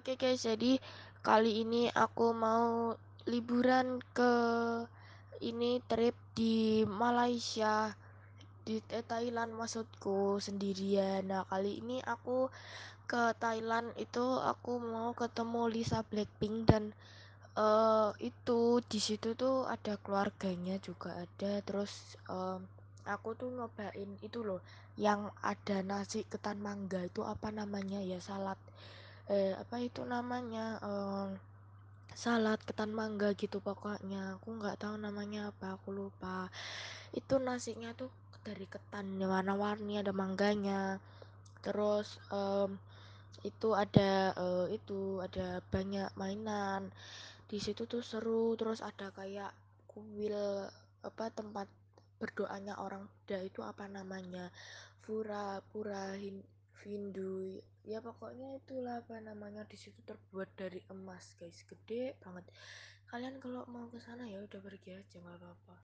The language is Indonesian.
Oke guys, jadi kali ini aku mau liburan ke ini trip di Malaysia di Thailand maksudku sendirian. Nah, kali ini aku ke Thailand itu aku mau ketemu Lisa Blackpink dan uh, itu di situ tuh ada keluarganya juga ada. Terus um, aku tuh nyobain itu loh yang ada nasi ketan mangga. Itu apa namanya ya? Salad eh apa itu namanya um, salad ketan mangga gitu pokoknya. Aku nggak tahu namanya apa aku lupa. Itu nasinya tuh dari ketan warna-warni ada mangganya. Terus um, itu ada uh, itu ada banyak mainan. Di situ tuh seru terus ada kayak kuil apa tempat berdoanya orang Buddha itu apa namanya? Pura pura Hindu ya pokoknya itulah apa namanya di situ terbuat dari emas guys. Gede banget. Kalian kalau mau ke sana ya udah pergi aja nggak apa-apa